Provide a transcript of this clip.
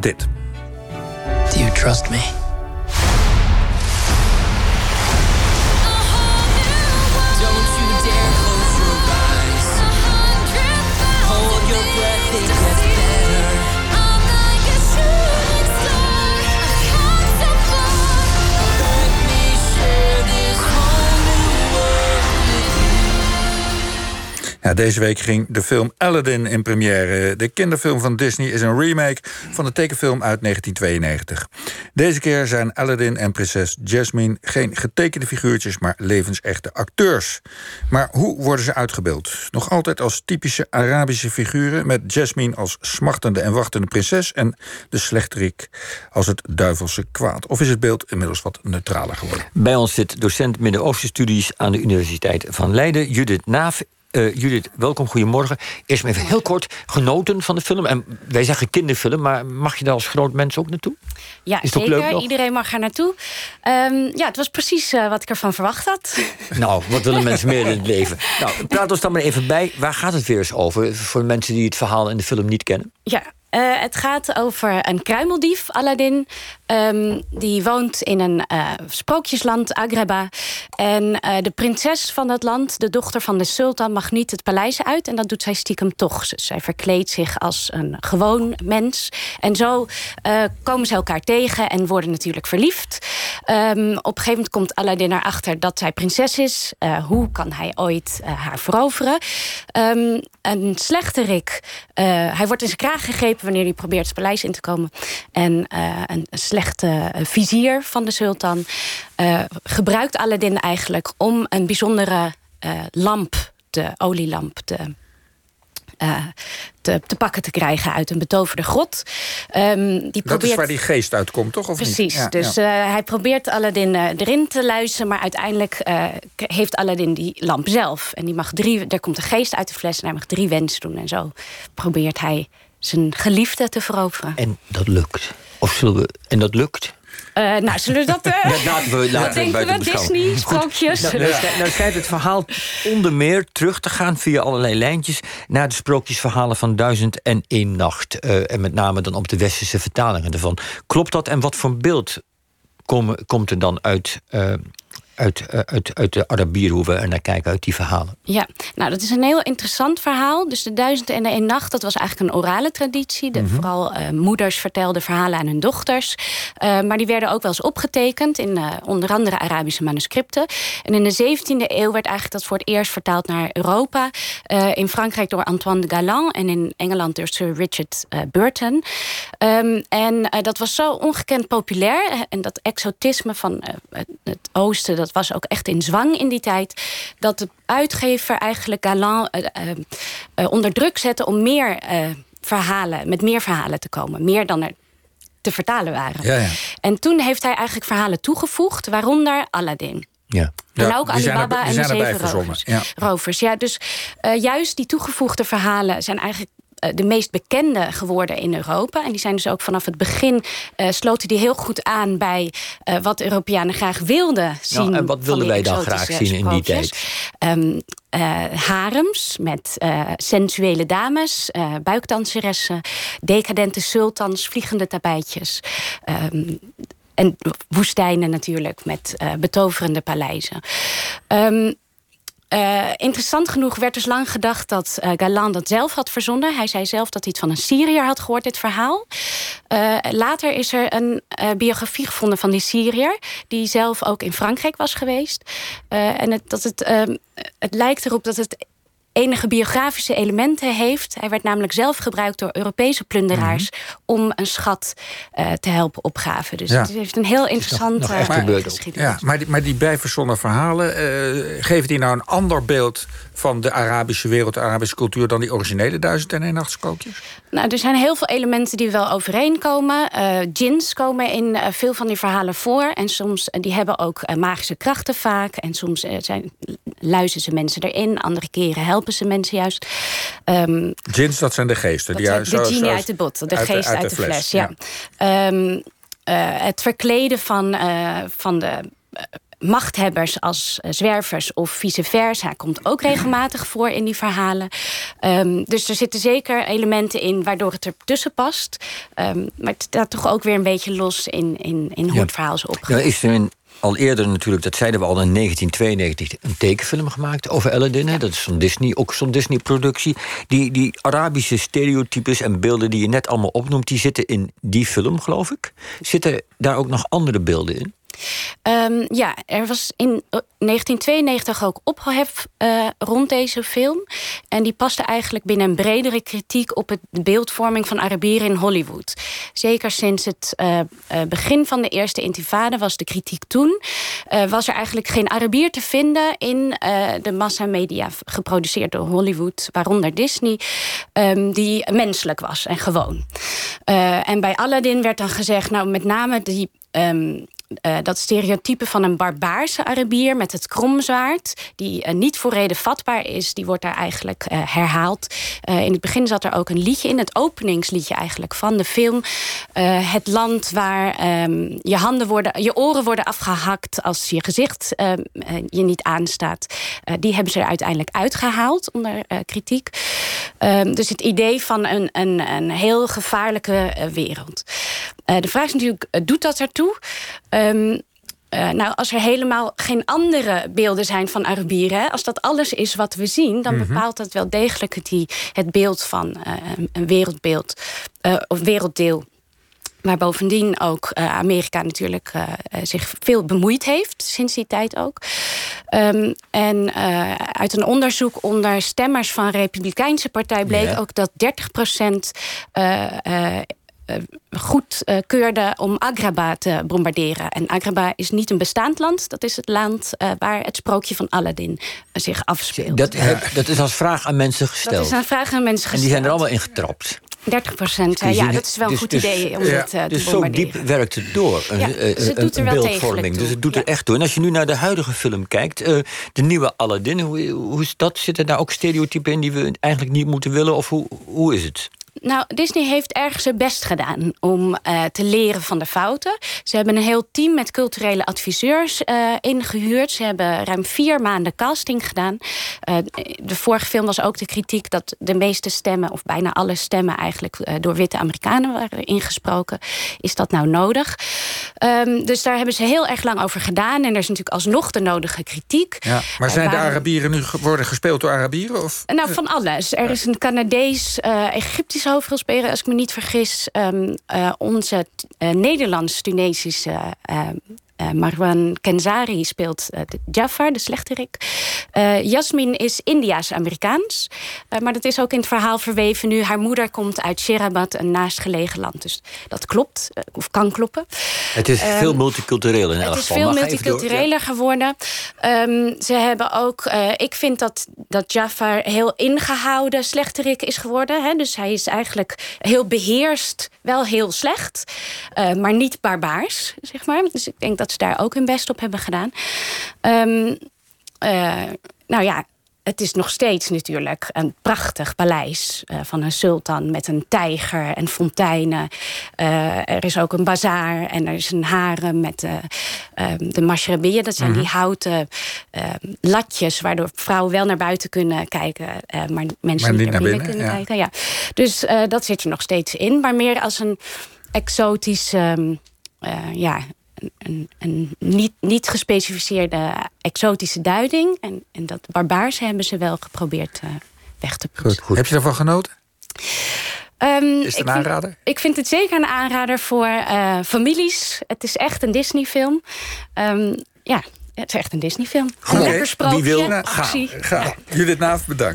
dit. Do you trust me? Deze week ging de film Aladdin in première. De kinderfilm van Disney is een remake van de tekenfilm uit 1992. Deze keer zijn Aladdin en prinses Jasmine geen getekende figuurtjes, maar levensechte acteurs. Maar hoe worden ze uitgebeeld? Nog altijd als typische Arabische figuren, met Jasmine als smachtende en wachtende prinses en de slechterik als het duivelse kwaad. Of is het beeld inmiddels wat neutraler geworden? Bij ons zit docent Midden-Oosten-studies aan de Universiteit van Leiden, Judith Naaf. Uh, Judith, welkom, goedemorgen. Eerst maar even heel kort genoten van de film. En wij zeggen kinderfilm, maar mag je daar als groot mens ook naartoe? Ja, Is zeker. Leuk Iedereen mag er naartoe. Um, ja, het was precies uh, wat ik ervan verwacht had. Nou, wat willen mensen meer in het leven? Nou, praat ons dan maar even bij. Waar gaat het weer eens over? Voor de mensen die het verhaal in de film niet kennen. Ja, uh, het gaat over een kruimeldief, Aladdin. Um, die woont in een uh, sprookjesland, Agreba. En uh, de prinses van dat land, de dochter van de sultan, mag niet het paleis uit. En dat doet zij stiekem toch. Zij verkleedt zich als een gewoon mens. En zo komen ze elkaar tegen en worden natuurlijk verliefd. Um, op een gegeven moment komt Aladdin erachter dat zij prinses is. hoe kan hij ooit haar veroveren? Um, een slechterik, hij wordt in zijn kraag gegrepen wanneer hij probeert het paleis in te komen. En uh, een slechte eh, vizier van de sultan uh, gebruikt Aladdin eigenlijk om een bijzondere lamp, de olielamp, te, te, te, pakken te krijgen uit een betoverde grot. Um, die dat probeert... is waar die geest uitkomt, toch? Of Precies. Ja, dus ja. hij probeert Aladdin erin te luisteren, maar uiteindelijk heeft Aladdin die lamp zelf. En die mag drie, er komt een geest uit de fles en hij mag drie wensen doen. En zo probeert hij zijn geliefde te veroveren. En dat lukt. Of zullen we... En dat lukt? Uh, nou, zullen we dat... Uh, dat laten we, laten we buiten Disney, sprookjes. Nou, nou, nou schijnt het verhaal onder meer terug te gaan... via allerlei lijntjes naar de sprookjesverhalen van Duizend en één Nacht. Uh, en met name dan op de westerse vertalingen ervan. Klopt dat en wat voor beeld kom, komt er dan uit uit, eh, uit, uit de Arabieren, hoe we er naar kijken, uit die verhalen. Ja, nou dat is een heel interessant verhaal. Dus de Duizend en de Een Nacht, dat was eigenlijk een orale traditie. De, mhm. Vooral uh, moeders vertelden verhalen aan hun dochters. Uh, maar die werden ook wel eens opgetekend in uh, onder andere Arabische manuscripten. En in de 17e eeuw werd eigenlijk dat voor het eerst vertaald naar Europa. in Frankrijk door Antoine de Galland en in Engeland door Sir Richard Burton. Um, en dat was zo ongekend populair. En dat exotisme van het oosten dat was ook echt in zwang in die tijd. Dat de uitgever eigenlijk Galant uh, uh, onder druk zette om meer verhalen, met meer verhalen te komen. Meer dan er te vertalen waren. Ja, ja. En toen heeft hij eigenlijk verhalen toegevoegd, waaronder Aladdin. Ja. En ook Alibaba en de zeven rovers. Ja. rovers. Ja, dus uh, juist die toegevoegde verhalen zijn eigenlijk eh, de meest bekende geworden in Europa. En die zijn dus ook vanaf het begin uh, sloten die heel goed aan bij uh, wat Europeanen graag wilden zien. Nou, en wat wilden wij dan graag zien in die tijd? Um, uh, harems met uh, sensuele dames, uh, buikdanseressen, decadente sultans, vliegende tapijtjes. Um, en woestijnen natuurlijk met betoverende paleizen. Um, uh, interessant genoeg werd dus lang gedacht dat uh, Galan dat zelf had verzonnen. Hij zei zelf dat hij het van een Syriër had gehoord, dit verhaal. Uh, later is er een biografie gevonden van die Syriër... die zelf ook in Frankrijk was geweest. en dat het, ehm, het lijkt erop dat het enige biografische elementen heeft. Hij werd namelijk zelf gebruikt door Europese plunderaars... Mhm. om een schat uh, te helpen opgraven. Dus het heeft een heel interessante uh, geschiedenis. Ja, maar, die, maar die bijverzonnen verhalen... Uh, geven die nou een ander beeld van de Arabische wereld... de Arabische cultuur dan die originele Duizend en een? Nou, er zijn heel veel elementen die wel overeenkomen. Uh, djinns komen in veel van die verhalen voor. En soms die hebben ook magische krachten vaak. En soms zijn, luizen ze mensen erin. Andere keren helpen ze mensen juist. Um, Djinns, dat zijn de geesten. die de genie uit de bot, de geest uit, de, fles. ja. ja. Um, uh, het verkleden van, uh, van de machthebbers als zwervers of vice versa komt ook regelmatig voor in die verhalen. Ehm, dus er zitten zeker elementen in waardoor het er tussen past. Um, maar het staat toch ook weer een beetje los in, in, in hoe het verhaal is. Ja, is er een al eerder natuurlijk, dat zeiden we al in 1992, een tekenfilm gemaakt over Aladdin. Dat is zo'n Disney, ook zo'n Disney-productie. Die, die Arabische stereotypes en beelden die je net allemaal opnoemt, die zitten in die film, geloof ik. Zitten daar ook nog andere beelden in? Um, ja, er was in 1992 ook ophef uh, rond deze film. En die paste eigenlijk binnen een bredere kritiek op het beeldvorming van Arabieren in Hollywood. Zeker sinds het uh, begin van de eerste intifada was de kritiek toen. was er eigenlijk geen Arabier te vinden in de massamedia geproduceerd door Hollywood, waaronder Disney, um, die menselijk was en gewoon. en bij Aladdin werd dan gezegd, nou met name die. Um, uh, dat stereotype van een barbaarse Arabier met het kromzwaard, die uh, niet voor reden vatbaar is, die wordt daar eigenlijk uh, herhaald. in het begin zat er ook een liedje in, het openingsliedje eigenlijk van de film. het land waar um, je handen worden, je oren worden afgehakt als je gezicht ehm, je niet aanstaat. die hebben ze er uiteindelijk uitgehaald onder kritiek. Um, dus het idee van een, een, een heel gevaarlijke wereld. De vraag is natuurlijk, doet dat ertoe? Um, uh, nou, als er helemaal geen andere beelden zijn van Arabieren, als dat alles is wat we zien, dan mhm. bepaalt dat wel degelijk het, die, het beeld van uh, een wereldbeeld uh, of werelddeel. Waar bovendien ook Amerika natuurlijk zich veel bemoeid heeft, sinds die tijd ook. Um, en uit een onderzoek onder stemmers van de Republikeinse Partij bleek yeah. ook dat 30 procent uh, goed uh, keurde om Agraba te bombarderen. En Agraba is niet een bestaand land. Dat is het land uh, waar het sprookje van Aladdin zich afspeelt. Dat, dat, is als vraag aan mensen gesteld. Dat is een vraag aan mensen gesteld. En die zijn er allemaal in getrapt. 30 procent, ja, dat is wel een dus, goed dus, idee om ja. het uh, dus te bombarderen. zo diep werkt het door, een, ja, dus het doet er wel beeldvorming. Dus het doet er echt door. En als je nu naar de huidige film kijkt, uh, de nieuwe Aladdin... Hoe, hoe is dat? Zitten daar ook stereotypen in die we eigenlijk niet moeten willen? Of hoe, hoe is het? Nou, Disney heeft erg zijn best gedaan om uh, te leren van de fouten. Ze hebben een heel team met culturele adviseurs uh, ingehuurd. Ze hebben ruim vier maanden casting gedaan. Uh, de vorige film was ook de kritiek dat de meeste stemmen, of bijna alle stemmen, eigenlijk door witte Amerikanen waren ingesproken. Is dat nou nodig? Um, dus daar hebben ze heel erg lang over gedaan. En er is natuurlijk alsnog de nodige kritiek. Ja, maar zijn de Arabieren nu worden gespeeld door Arabieren? Of? Nou, van alles. Er is een Canadees, Egyptisch hoofdrolspeler, als ik me niet vergis, um, uh, onze uh, Nederlands-Tunesische uh, Marwan Kenzari speelt uh, de de slechterik. Uh, Jasmin is Indiaas-Amerikaans. maar dat is ook in het verhaal verweven nu. Haar moeder komt uit Sherabat, een naastgelegen land. Dus dat klopt, of kan kloppen. Het is veel ehm, multicultureel in elk. Het is veel multicultureler geworden. Um, ze hebben ook... ik vind dat, dat Jafar heel ingehouden slechterik is geworden. Hè? Dus hij is eigenlijk heel beheerst, wel heel slecht. maar niet barbaars, zeg maar. Dus ik denk dat dat ze daar ook hun best op hebben gedaan. Um, uh, nou ja, het is nog steeds natuurlijk een prachtig paleis uh, van een sultan met een tijger en fonteinen. Uh, er is ook een bazaar en er is een harem met de, uh, de mashrabiyya. Dat zijn mm -hmm. die houten latjes waardoor vrouwen wel naar buiten kunnen kijken, maar mensen maar niet, naar binnen, kunnen ja. kijken. Ja. Dus dat zit er nog steeds in, maar meer als een exotisch. Um, ja, een, een niet, niet gespecificeerde exotische duiding. En, en dat barbaarse hebben ze wel geprobeerd uh, weg te poetsen. Heb je ervan genoten? Um, is het een aanrader? Vind, ik vind het zeker een aanrader voor uh, families. Het is echt een Disney-film. Um, ja, het is echt een Disney-film. Oké, okay. wie wil, ga, ga. Judith Naaf, bedankt.